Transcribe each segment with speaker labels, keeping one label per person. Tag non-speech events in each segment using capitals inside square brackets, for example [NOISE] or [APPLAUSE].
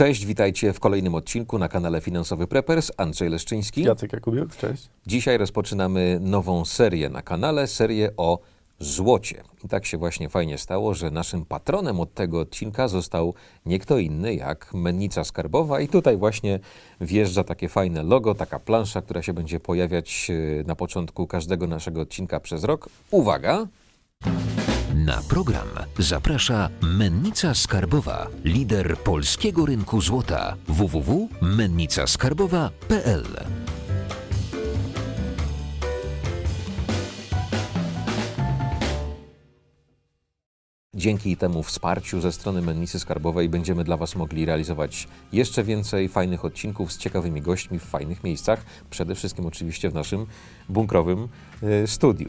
Speaker 1: Cześć, witajcie w kolejnym odcinku na kanale Finansowy Preppers. Andrzej Leszczyński.
Speaker 2: Jacek Jakubiuk, cześć.
Speaker 1: Dzisiaj rozpoczynamy nową serię na kanale, serię o złocie. I tak się właśnie fajnie stało, że naszym patronem od tego odcinka został nie kto inny jak Mennica Skarbowa i tutaj właśnie wjeżdża takie fajne logo, taka plansza, która się będzie pojawiać e, na początku każdego naszego odcinka przez rok. Uwaga!
Speaker 3: Na program zaprasza Mennica Skarbowa, lider polskiego rynku złota www.mennicaskarbowa.pl.
Speaker 1: Dzięki temu wsparciu ze strony Mennicy Skarbowej będziemy dla Was mogli realizować jeszcze więcej fajnych odcinków z ciekawymi gośćmi w fajnych miejscach, przede wszystkim oczywiście w naszym bunkrowym y, studiu.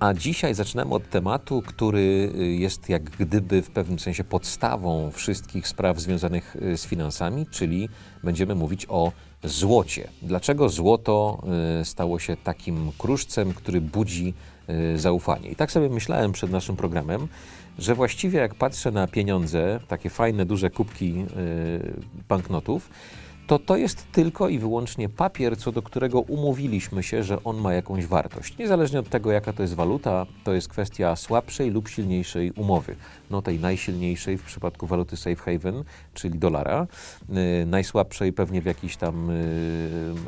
Speaker 1: A dzisiaj zaczynamy od tematu, który y, jest jak gdyby w pewnym sensie podstawą wszystkich spraw związanych y, z finansami, czyli będziemy mówić o złocie. Dlaczego złoto y, stało się takim kruszcem, który budzi zaufanie? I tak sobie myślałem przed naszym programem, że właściwie jak patrzę na pieniądze, takie fajne, duże kubki banknotów, to to jest tylko i wyłącznie papier, co do którego umówiliśmy się, że on ma jakąś wartość. Niezależnie od tego, jaka to jest waluta, to jest kwestia słabszej lub silniejszej umowy. No tej najsilniejszej w przypadku waluty safe haven, czyli dolara, yy, najsłabszej pewnie w jakichś tam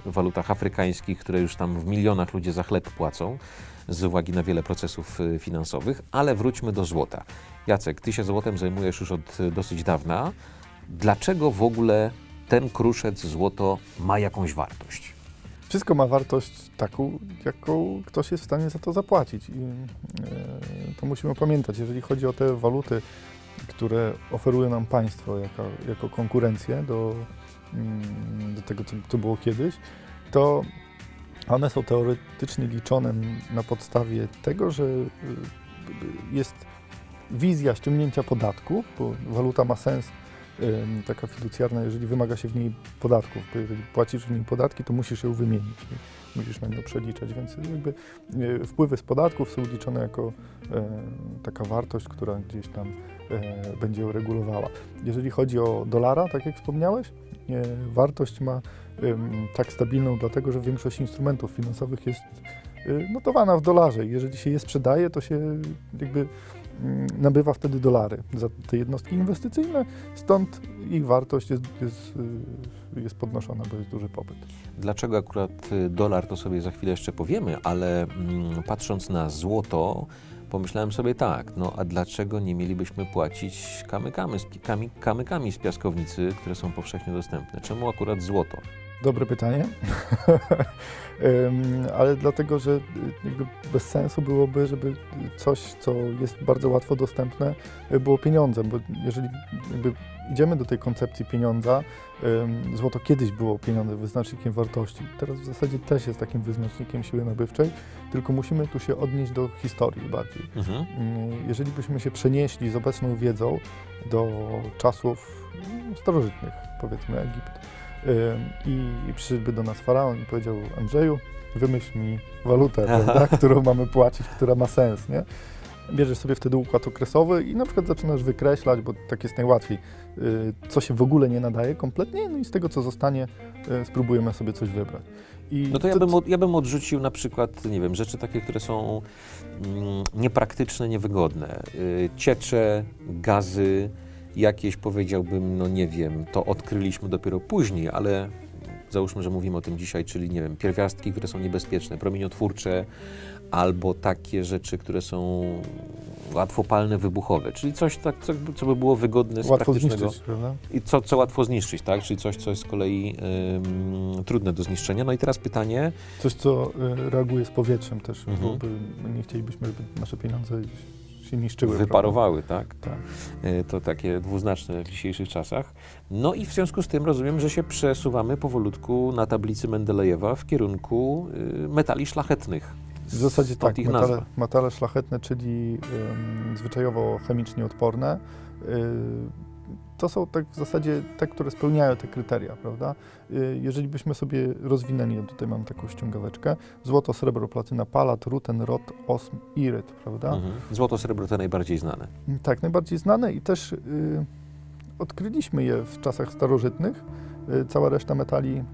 Speaker 1: yy, walutach afrykańskich, które już tam w milionach ludzie za chleb płacą z uwagi na wiele procesów y, finansowych, ale wróćmy do złota. Jacek, ty się złotem zajmujesz już od y, dosyć dawna. Dlaczego w ogóle ten kruszec złoto ma jakąś wartość?
Speaker 2: Wszystko ma wartość taką, jaką ktoś jest w stanie za to zapłacić. I e, to musimy pamiętać, jeżeli chodzi o te waluty, które oferuje nam państwo jako, jako konkurencję do, mm, do tego, co, co było kiedyś, to one są teoretycznie liczone na podstawie tego, że y, jest wizja ściągnięcia podatków, bo waluta ma sens taka fiducjarna, jeżeli wymaga się w niej podatków, bo jeżeli płacisz w niej podatki, to musisz ją wymienić, musisz na nią przeliczać, więc jakby y, wpływy z podatków są liczone jako y, taka wartość, która gdzieś tam y, będzie ją regulowała. Jeżeli chodzi o dolara, tak jak wspomniałeś, y, wartość ma tak stabilną, dlatego że większość instrumentów finansowych jest y, notowana w dolarze jeżeli się je sprzedaje, to się jakby nabywa wtedy dolary za te jednostki inwestycyjne, stąd ich wartość jest, jest, y, jest podnoszona, bo jest duży popyt.
Speaker 1: Dlaczego akurat y, dolar, to sobie za chwilę jeszcze powiemy, ale mm, patrząc na złoto, pomyślałem sobie tak, no a dlaczego nie mielibyśmy płacić kamykami, kamykami z piaskownicy, które są powszechnie dostępne? Czemu akurat złoto?
Speaker 2: Dobre pytanie, [LAUGHS] ale dlatego, że y, bez sensu byłoby, żeby coś, co jest bardzo łatwo dostępne, y, było pieniądzem, bo jeżeli idziemy do tej koncepcji pieniądza, złoto kiedyś było pieniądzem, wyznacznikiem wartości, teraz w zasadzie też jest takim wyznacznikiem siły nabywczej, tylko musimy tu się odnieść do historii bardziej.
Speaker 1: Mhm.
Speaker 2: Mm, Jeżeli byśmy się przenieśli z obecną wiedzą do czasów mm, starożytnych, powiedzmy Egipt, i przyszedłby do nas faraon i powiedział Andrzeju, wymyśl mi walutę, prawda, [LAUGHS] którą mamy płacić, która ma sens, nie? Bierzesz sobie wtedy układ okresowy i na przykład zaczynasz wykreślać, bo tak jest najłatwiej, y, co się w ogóle nie nadaje kompletnie, no i z tego, co zostanie, y, spróbujemy sobie coś wybrać. I
Speaker 1: No to ja bym, od, ja bym odrzucił na przykład, nie wiem, rzeczy takie, które są mm, niepraktyczne, niewygodne. Y, ciecze, gazy, jakieś powiedziałbym, no nie wiem, to odkryliśmy dopiero później, ale załóżmy, że mówimy o tym dzisiaj, czyli nie wiem, pierwiastki, które są niebezpieczne, promieniotwórcze, albo takie rzeczy, które są łatwopalne, wybuchowe, czyli coś tak, co, co by było wygodne z
Speaker 2: łatwo
Speaker 1: praktycznego
Speaker 2: zniszczyć, prawda?
Speaker 1: i co, co łatwo zniszczyć, tak? Czyli coś, co jest z kolei ym, trudne do zniszczenia. No i teraz pytanie,
Speaker 2: Coś, co y, reaguje z powietrzem też,
Speaker 1: Mhm.
Speaker 2: byłoby, nie chcielibyśmy, żeby nasze pieniądze się niszczyły.
Speaker 1: wyparowały, tak?
Speaker 2: prawda? Tak.
Speaker 1: Y, To takie dwuznaczne w dzisiejszych czasach. No i w związku z tym rozumiem, że się przesuwamy powolutku na tablicy Mendelejewa w kierunku y, metali szlachetnych.
Speaker 2: W zasadzie
Speaker 1: Stąd
Speaker 2: tak,
Speaker 1: ich
Speaker 2: metale,
Speaker 1: nazwa.
Speaker 2: metale szlachetne, czyli ym, zwyczajowo chemicznie odporne. Y, to są tak w zasadzie te, które spełniają te kryteria, prawda? Y, jeżeli byśmy sobie rozwinęli, ja tutaj mam taką ściągaweczkę, złoto, srebro, platyna, palat, ruten, rod, osm, iryt, prawda?
Speaker 1: Mhm. Złoto, srebro te najbardziej znane.
Speaker 2: Tak, najbardziej znane i też y, odkryliśmy je w czasach starożytnych. Y, Cała reszta metali,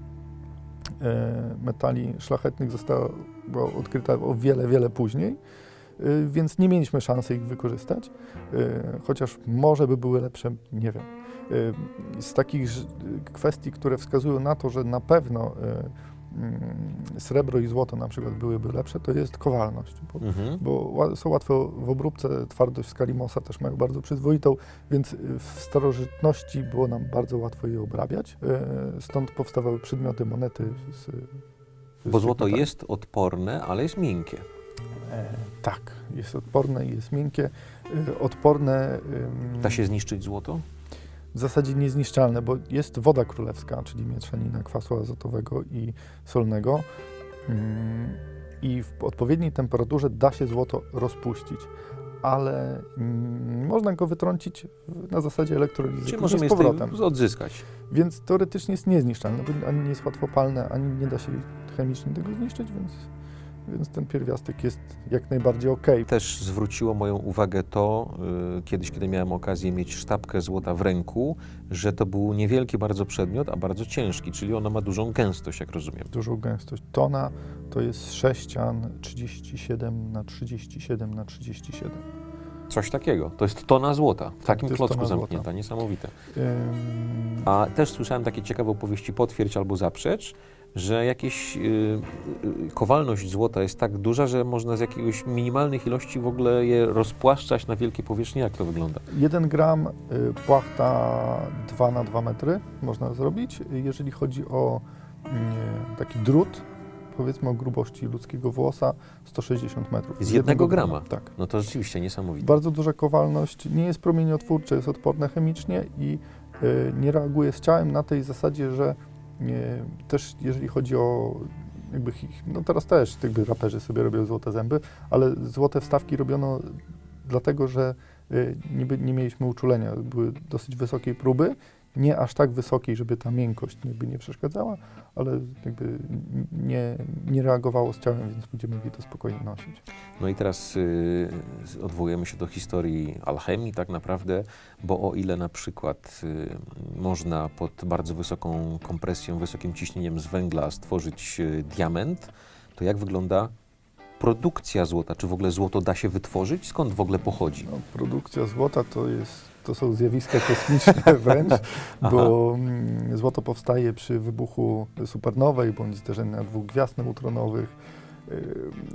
Speaker 2: e, metali szlachetnych została była odkryta o wiele, wiele później, y, więc nie mieliśmy szansy ich wykorzystać, y, chociaż może by były lepsze, nie wiem. Y, Z takich kwestii, które wskazują na to, że na pewno y, mm, srebro i złoto na przykład byłyby lepsze, to jest kowalność, bo
Speaker 1: Mhm.
Speaker 2: bo są łatwo w obróbce, twardość skali Mossa też mają bardzo przyzwoitą, więc y, w starożytności było nam bardzo łatwo je obrabiać. Stąd powstawały przedmioty, monety z, z
Speaker 1: Bo złoto jest odporne, ale jest miękkie.
Speaker 2: E, tak, jest odporne i jest miękkie. E, Odporne
Speaker 1: Da się zniszczyć złoto?
Speaker 2: w zasadzie niezniszczalne, bo jest woda królewska, czyli mieszanina kwasu azotowego i solnego. Mm, I w odpowiedniej temperaturze da się złoto rozpuścić, ale mm, można go wytrącić na zasadzie elektrolizy
Speaker 1: Czy
Speaker 2: później
Speaker 1: możemy
Speaker 2: z powrotem.
Speaker 1: odzyskać?
Speaker 2: Więc teoretycznie jest niezniszczalne, bo ani nie jest łatwopalne, ani nie da się chemicznie tego zniszczyć, więc, więc ten pierwiastek jest jak najbardziej okej.
Speaker 1: Też zwróciło moją uwagę to, y, kiedyś, kiedy miałem okazję mieć sztabkę złota w ręku, że to był niewielki bardzo przedmiot, a bardzo ciężki, czyli ona ma dużą gęstość, jak rozumiem.
Speaker 2: dużą gęstość. Tona to jest sześcian 37 na 37 na 37.
Speaker 1: Coś takiego. To jest tona złota w takim
Speaker 2: to jest
Speaker 1: klocku
Speaker 2: tona złota.
Speaker 1: zamknięta. Niesamowite.
Speaker 2: Ym,
Speaker 1: A też słyszałem takie ciekawe opowieści, potwierdź albo zaprzecz, że jakieś y, y, kowalność złota jest tak duża, że można z jakiegoś minimalnych ilości w ogóle je rozpłaszczać na wielkie powierzchnie. Jak to wygląda?
Speaker 2: 1 gram y, płachta 2 na 2 metry można zrobić. Jeżeli chodzi o y, taki drut, powiedzmy o grubości ludzkiego włosa, 160 metrów.
Speaker 1: Z jednego grama?
Speaker 2: Tak.
Speaker 1: No to rzeczywiście niesamowite.
Speaker 2: Bardzo duża kowalność, nie jest promieniotwórcze, jest odporne chemicznie i y, nie reaguje z ciałem na tej zasadzie, że też jeżeli chodzi o jakby, no teraz też jakby raperzy sobie robią złote zęby, ale złote wstawki robiono dlatego, że y, niby nie mieliśmy uczulenia, były dosyć wysokiej próby, nie aż tak wysokiej, żeby ta miękkość jakby nie przeszkadzała, ale jakby nie, nie reagowało z ciałem, więc ludzie mogli to spokojnie nosić.
Speaker 1: No i teraz y, odwołujemy się do historii alchemii tak naprawdę, bo o ile na przykład y, można pod bardzo wysoką kompresją, wysokim ciśnieniem z węgla stworzyć y, diament, to jak wygląda produkcja złota? Czy w ogóle złoto da się wytworzyć? Skąd w ogóle pochodzi?
Speaker 2: No, produkcja złota to, jest, to są zjawiska kosmiczne [LAUGHS] wręcz, bo mm, złoto powstaje przy wybuchu supernowej bądź zderzenia dwóch gwiazd neutronowych.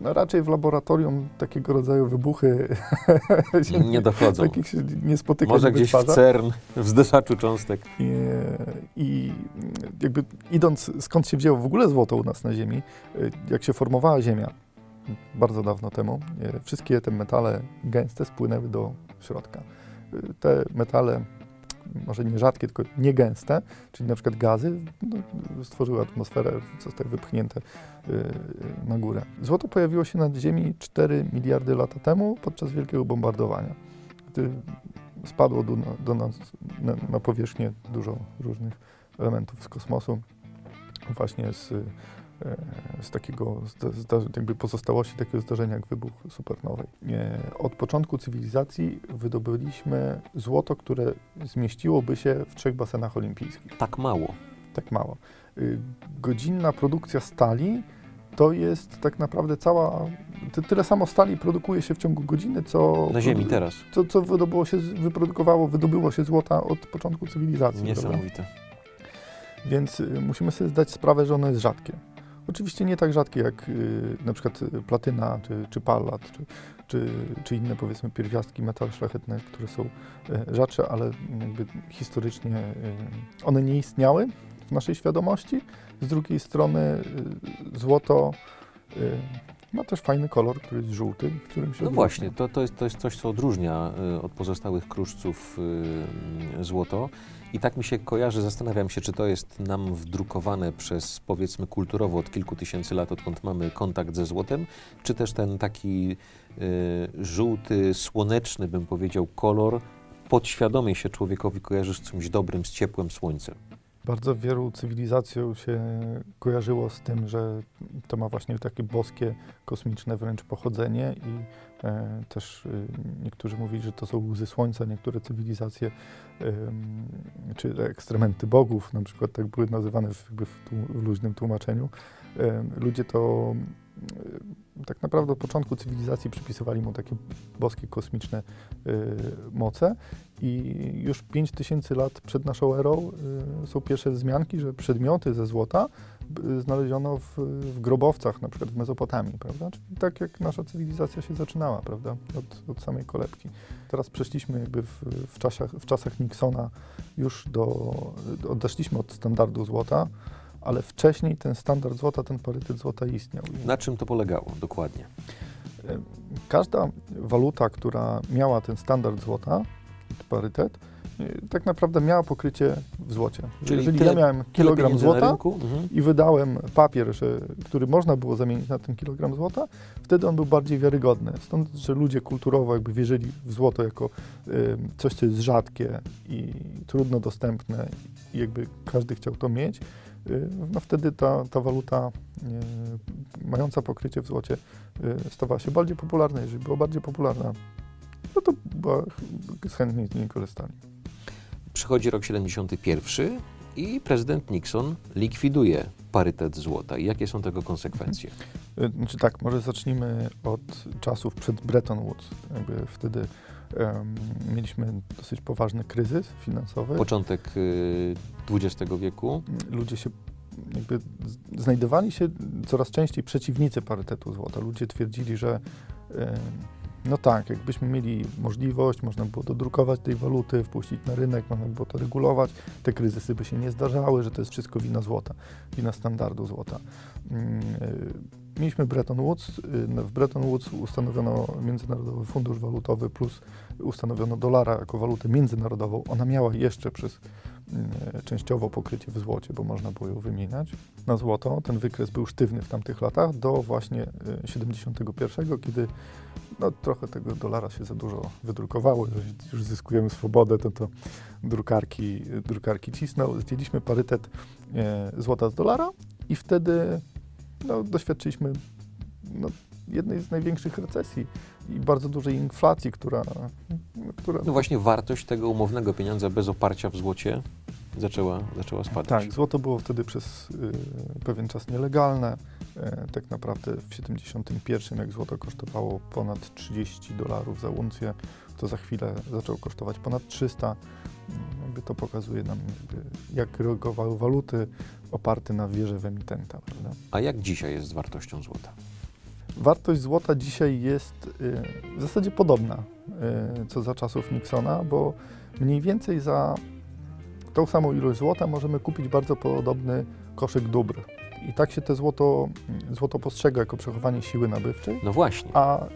Speaker 2: No, raczej w laboratorium takiego rodzaju wybuchy [LAUGHS]
Speaker 1: Nie dochodzą.
Speaker 2: takich się nie spotyka,
Speaker 1: Może gdzieś w
Speaker 2: wytwarza.
Speaker 1: CERN, w zdeszaczu cząstek.
Speaker 2: I, I jakby idąc, skąd się wzięło w ogóle złoto u nas na Ziemi, y, jak się formowała Ziemia bardzo dawno temu, y, wszystkie te metale gęste spłynęły do środka. Y, Te metale, może nie rzadkie, tylko niegęste, czyli na przykład gazy, no, stworzyły atmosferę, zostały wypchnięte y, na górę. Złoto pojawiło się na Ziemi 4 miliardy lat temu podczas wielkiego bombardowania. Gdy spadło do, do nas na, na powierzchnię dużo różnych elementów z kosmosu, właśnie z, z takiego, jakby pozostałości takiego zdarzenia jak wybuch supernowej. E, Od początku cywilizacji wydobyliśmy złoto, które zmieściłoby się w trzech basenach olimpijskich.
Speaker 1: Tak mało.
Speaker 2: Tak mało. Y, Godzinna produkcja stali to jest tak naprawdę cała, ty, tyle samo stali produkuje się w ciągu godziny, co
Speaker 1: Na Ziemi teraz.
Speaker 2: co, co wydobyło się, wyprodukowało, wydobyło się złota od początku cywilizacji. prawda?
Speaker 1: Niesamowite.
Speaker 2: Więc y, musimy sobie zdać sprawę, że ono jest rzadkie. Oczywiście nie tak rzadkie jak y, na przykład y, platyna, czy, czy pallat, czy, czy, czy inne powiedzmy pierwiastki, metale szlachetne, które są y, rzadsze, ale jakby historycznie y, one nie istniały w naszej świadomości. Z drugiej strony y, złoto y, ma też fajny kolor, który jest żółty, w którym się
Speaker 1: No właśnie, to, to, jest, to jest coś, co odróżnia y, od pozostałych kruszców y, złoto. I tak mi się kojarzy, zastanawiam się, czy to jest nam wdrukowane przez, powiedzmy, kulturowo od kilku tysięcy lat, odkąd mamy kontakt ze złotem, czy też ten taki y, żółty, słoneczny, bym powiedział, kolor podświadomie się człowiekowi kojarzy z czymś dobrym, z ciepłem słońcem.
Speaker 2: Bardzo wielu cywilizacjom się kojarzyło z tym, że to ma właśnie takie boskie, kosmiczne wręcz pochodzenie i e, też y, niektórzy mówili, że to są łzy słońca, niektóre cywilizacje ym, czy ekstrementy bogów, na przykład tak były nazywane w, w, w luźnym tłumaczeniu. Ym, ludzie to y, tak naprawdę od początku cywilizacji przypisywali mu takie boskie, kosmiczne y, moce i już 5000 lat przed naszą erą y, są pierwsze wzmianki, że przedmioty ze złota y, znaleziono w, w grobowcach, na przykład w Mezopotamii, prawda? Czyli tak jak nasza cywilizacja się zaczynała, prawda? Od, od samej kolebki. Teraz przeszliśmy jakby w, w, czasach, w czasach Nixona już do, odeszliśmy od standardu złota, ale wcześniej ten standard złota, ten parytet złota istniał.
Speaker 1: Na czym to polegało dokładnie?
Speaker 2: Każda waluta, która miała ten standard złota, parytet, tak naprawdę miała pokrycie w złocie.
Speaker 1: Czyli
Speaker 2: Jeżeli
Speaker 1: tyle-
Speaker 2: ja miałem kilogram złota?
Speaker 1: Mhm.
Speaker 2: i wydałem papier, że, który można było zamienić na ten kilogram złota, wtedy on był bardziej wiarygodny. Stąd, że ludzie kulturowo jakby wierzyli w złoto jako y, coś, co jest rzadkie i trudno dostępne i jakby każdy chciał to mieć, y, no wtedy ta, ta waluta y, mająca pokrycie w złocie stawała się bardziej popularna. Jeżeli była bardziej popularna, no to chętnie z niej korzystali.
Speaker 1: Przychodzi rok 71 i prezydent Nixon likwiduje parytet złota. I jakie są tego konsekwencje?
Speaker 2: Y, Znaczy tak, może zacznijmy od czasów przed Bretton Woods. Jakby wtedy em, mieliśmy dosyć poważny kryzys finansowy.
Speaker 1: Początek y, XX wieku.
Speaker 2: Ludzie się jakby znajdowali się coraz częściej przeciwnicy parytetu złota. Ludzie twierdzili, że em, no tak, jakbyśmy mieli możliwość, można było dodrukować tej waluty, wpuścić na rynek, można było to regulować, te kryzysy by się nie zdarzały, że to jest wszystko wina złota, wina standardu złota. Mm, y, Mieliśmy Bretton Woods. y, no, W Bretton Woods ustanowiono Międzynarodowy Fundusz Walutowy plus ustanowiono dolara jako walutę międzynarodową. Ona miała jeszcze przez częściowo pokrycie w złocie, bo można było ją wymieniać na złoto. Ten wykres był sztywny w tamtych latach do właśnie y, 71, kiedy no, trochę tego dolara się za dużo wydrukowało. Już zyskujemy swobodę, to to drukarki, drukarki cisną. Zdjęliśmy parytet e, złota z dolara i wtedy no, doświadczyliśmy no, jednej z największych recesji i bardzo dużej inflacji, która, która
Speaker 1: No właśnie wartość tego umownego pieniądza bez oparcia w złocie zaczęła, zaczęła spadać.
Speaker 2: Tak, złoto było wtedy przez y, pewien czas nielegalne. E, tak naprawdę w 71, jak złoto kosztowało ponad 30 dolarów za uncję, to za chwilę zaczęło kosztować ponad 300. Mm, Jakby to pokazuje nam, jakby, jak reagowały waluty oparte na wierze w emitenta. Prawda?
Speaker 1: A jak dzisiaj jest z wartością złota?
Speaker 2: Wartość złota dzisiaj jest y, w zasadzie podobna y, co za czasów Nixona, bo mniej więcej za tą samą ilość złota możemy kupić bardzo podobny koszyk dóbr. I tak się te złoto, złoto postrzega jako przechowanie siły nabywczej,
Speaker 1: No właśnie.
Speaker 2: a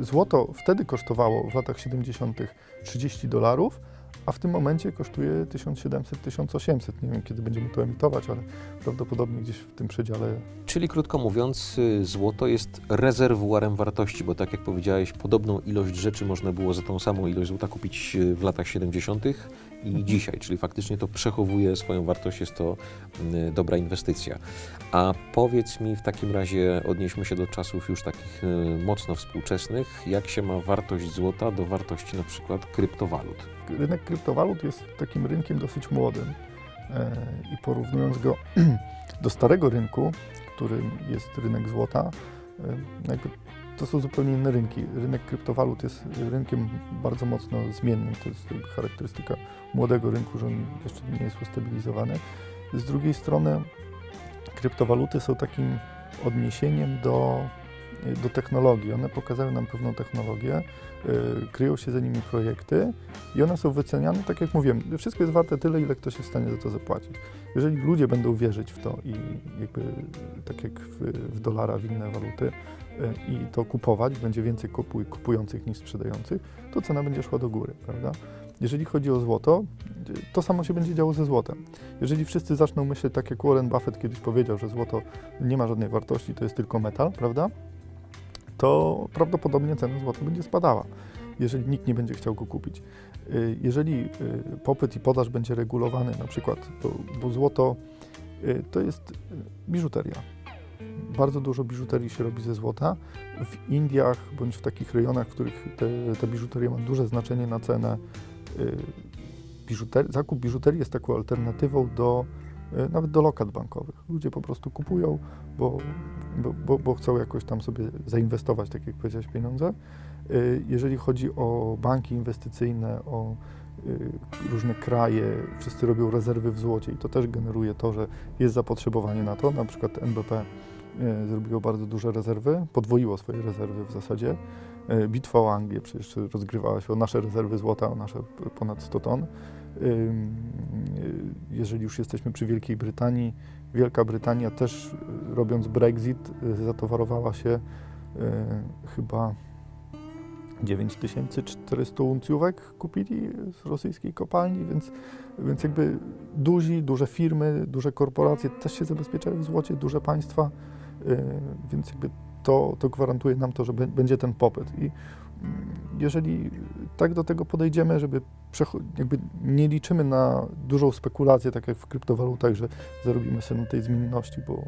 Speaker 2: y, złoto wtedy kosztowało w latach 70. 30 dolarów, a w tym momencie kosztuje 1700-1800. Nie wiem, kiedy będziemy to emitować, ale prawdopodobnie gdzieś w tym przedziale
Speaker 1: Czyli krótko mówiąc, y, złoto jest rezerwuarem wartości, bo tak jak powiedziałeś, podobną ilość rzeczy można było za tą samą ilość złota kupić y, w latach 70. i
Speaker 2: Mhm.
Speaker 1: dzisiaj, czyli faktycznie to przechowuje swoją wartość, jest to y, dobra inwestycja. A powiedz mi w takim razie, odnieśmy się do czasów już takich y, mocno współczesnych, jak się ma wartość złota do wartości na przykład kryptowalut?
Speaker 2: Rynek kryptowalut jest takim rynkiem dosyć młodym e, i porównując go [CLEARS THROAT] do starego rynku, którym jest rynek złota, e, to są zupełnie inne rynki. Rynek kryptowalut jest rynkiem bardzo mocno zmiennym. To jest charakterystyka młodego rynku, że on jeszcze nie jest ustabilizowany. Z drugiej strony kryptowaluty są takim odniesieniem do, do technologii. One pokazały nam pewną technologię, y, kryją się za nimi projekty i one są wyceniane, tak jak mówiłem, wszystko jest warte tyle, ile ktoś jest w stanie za to zapłacić. Jeżeli ludzie będą wierzyć w to i jakby tak jak w, w dolara, w inne waluty y, i to kupować, będzie więcej kupuj, kupujących niż sprzedających, to cena będzie szła do góry, prawda? Jeżeli chodzi o złoto, y, to samo się będzie działo ze złotem. Jeżeli wszyscy zaczną myśleć tak jak Warren Buffett kiedyś powiedział, że złoto nie ma żadnej wartości, to jest tylko metal, prawda? To prawdopodobnie cena złota będzie spadała, jeżeli nikt nie będzie chciał go kupić. Y, Jeżeli y, popyt i podaż będzie regulowany, na przykład, bo, bo złoto y, to jest biżuteria. Bardzo dużo biżuterii się robi ze złota. W Indiach bądź w takich rejonach, w których te, ta biżuteria ma duże znaczenie na cenę, biżuter- zakup biżuterii jest taką alternatywą do nawet do lokat bankowych. Ludzie po prostu kupują, bo, bo, bo, bo chcą jakoś tam sobie zainwestować, tak jak powiedziałeś, pieniądze. Y, Jeżeli chodzi o banki inwestycyjne, o y, różne kraje, wszyscy robią rezerwy w złocie i to też generuje to, że jest zapotrzebowanie na to. Na przykład NBP y, zrobiło bardzo duże rezerwy, podwoiło swoje rezerwy w zasadzie. Bitwa o Anglię przecież rozgrywała się o nasze rezerwy złota, o nasze ponad 100 ton. Jeżeli już jesteśmy przy Wielkiej Brytanii, Wielka Brytania też y, robiąc Brexit y, zatowarowała się y, chyba 9400 uncjówek kupili z rosyjskiej kopalni, więc, więc jakby duzi, duże firmy, duże korporacje też się zabezpieczają w złocie, duże państwa, więc jakby to, to gwarantuje nam to, że bę- będzie ten popyt. I jeżeli tak do tego podejdziemy, żeby jakby nie liczymy na dużą spekulację, tak jak w kryptowalutach, że zarobimy sobie na tej zmienności, bo,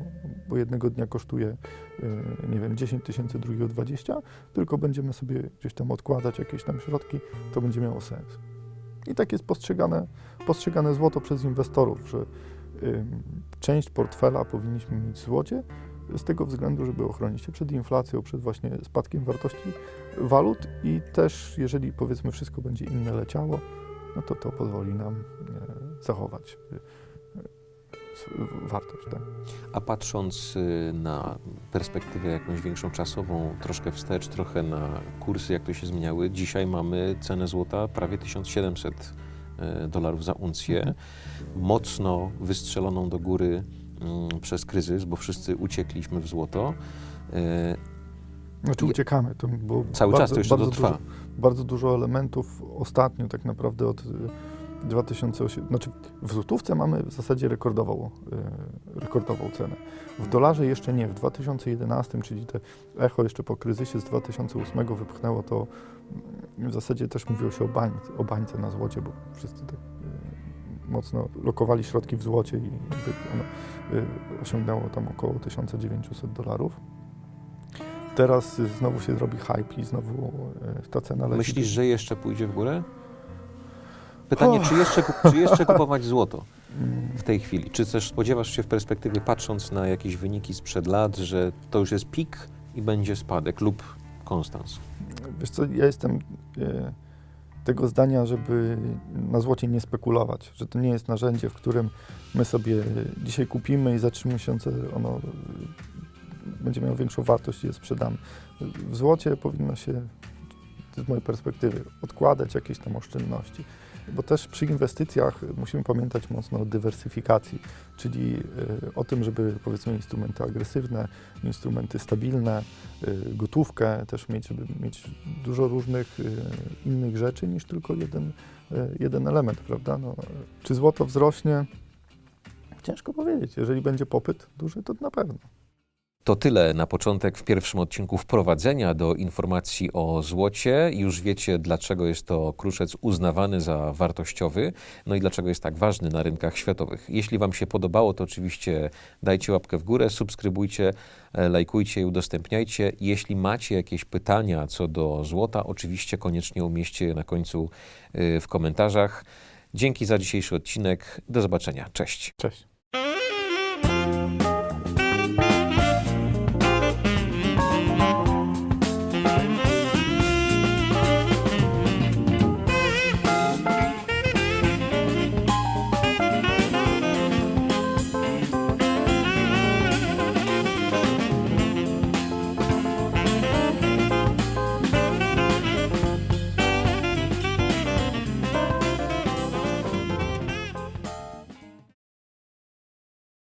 Speaker 2: bo jednego dnia kosztuje, y, nie wiem, 10 tysięcy, drugiego 20, tylko będziemy sobie gdzieś tam odkładać jakieś tam środki, to będzie miało sens. I tak jest postrzegane, postrzegane złoto przez inwestorów, że część portfela powinniśmy mieć w złocie, z tego względu, żeby ochronić się przed inflacją, przed właśnie spadkiem wartości walut i też, jeżeli powiedzmy wszystko będzie inne leciało, no to to pozwoli nam e, zachować e, e, wartość. Tak?
Speaker 1: A patrząc y, na perspektywę jakąś większą czasową, troszkę wstecz, trochę na kursy, jak to się zmieniały, dzisiaj mamy cenę złota prawie 1700 y, dolarów za uncję,
Speaker 2: Mhm.
Speaker 1: mocno wystrzeloną do góry przez kryzys, bo wszyscy uciekliśmy w złoto. Y,
Speaker 2: Znaczy uciekamy, to było
Speaker 1: Cały
Speaker 2: bardzo,
Speaker 1: czas to jeszcze
Speaker 2: bardzo
Speaker 1: trwa.
Speaker 2: Dużo, bardzo dużo elementów ostatnio tak naprawdę od y, 2008, znaczy w złotówce mamy w zasadzie rekordową, y, rekordową cenę. W dolarze jeszcze nie, w 2011, czyli te echo jeszcze po kryzysie z 2008 wypchnęło to, mm, w zasadzie też mówiło się o, bań, o bańce na złocie, bo wszyscy tak y, mocno lokowali środki w złocie i ono y, osiągnęło tam około 1900 dolarów. Teraz y, znowu się robi hype i znowu y, ta cena leci.
Speaker 1: Myślisz, że jeszcze pójdzie w górę? Pytanie, czy jeszcze, czy jeszcze [LAUGHS] kupować złoto
Speaker 2: Mm,
Speaker 1: w tej chwili? Czy też spodziewasz się w perspektywie, patrząc na jakieś wyniki sprzed lat, że to już jest pik i będzie spadek lub konstans?
Speaker 2: Wiesz co, ja jestem e, tego zdania, żeby na złocie nie spekulować, że to nie jest narzędzie, w którym my sobie dzisiaj kupimy i za trzy miesiące ono będzie miało większą wartość i je sprzedamy. W złocie powinno się, z mojej perspektywy, odkładać jakieś tam oszczędności. Bo też przy inwestycjach musimy pamiętać mocno o dywersyfikacji, czyli e, o tym, żeby powiedzmy instrumenty agresywne, instrumenty stabilne, y, gotówkę też mieć, żeby mieć dużo różnych y, innych rzeczy niż tylko jeden, y, jeden element, prawda? No, czy złoto wzrośnie? Ciężko powiedzieć. Jeżeli będzie popyt duży, to na pewno.
Speaker 1: To tyle na początek w pierwszym odcinku wprowadzenia do informacji o złocie. Już wiecie, dlaczego jest to kruszec uznawany za wartościowy, no i dlaczego jest tak ważny na rynkach światowych. Jeśli Wam się podobało, to oczywiście dajcie łapkę w górę, subskrybujcie, e, lajkujcie i udostępniajcie. Jeśli macie jakieś pytania co do złota, oczywiście koniecznie umieśćcie je na końcu y, w komentarzach. Dzięki za dzisiejszy odcinek. Do zobaczenia. Cześć.
Speaker 2: Cześć.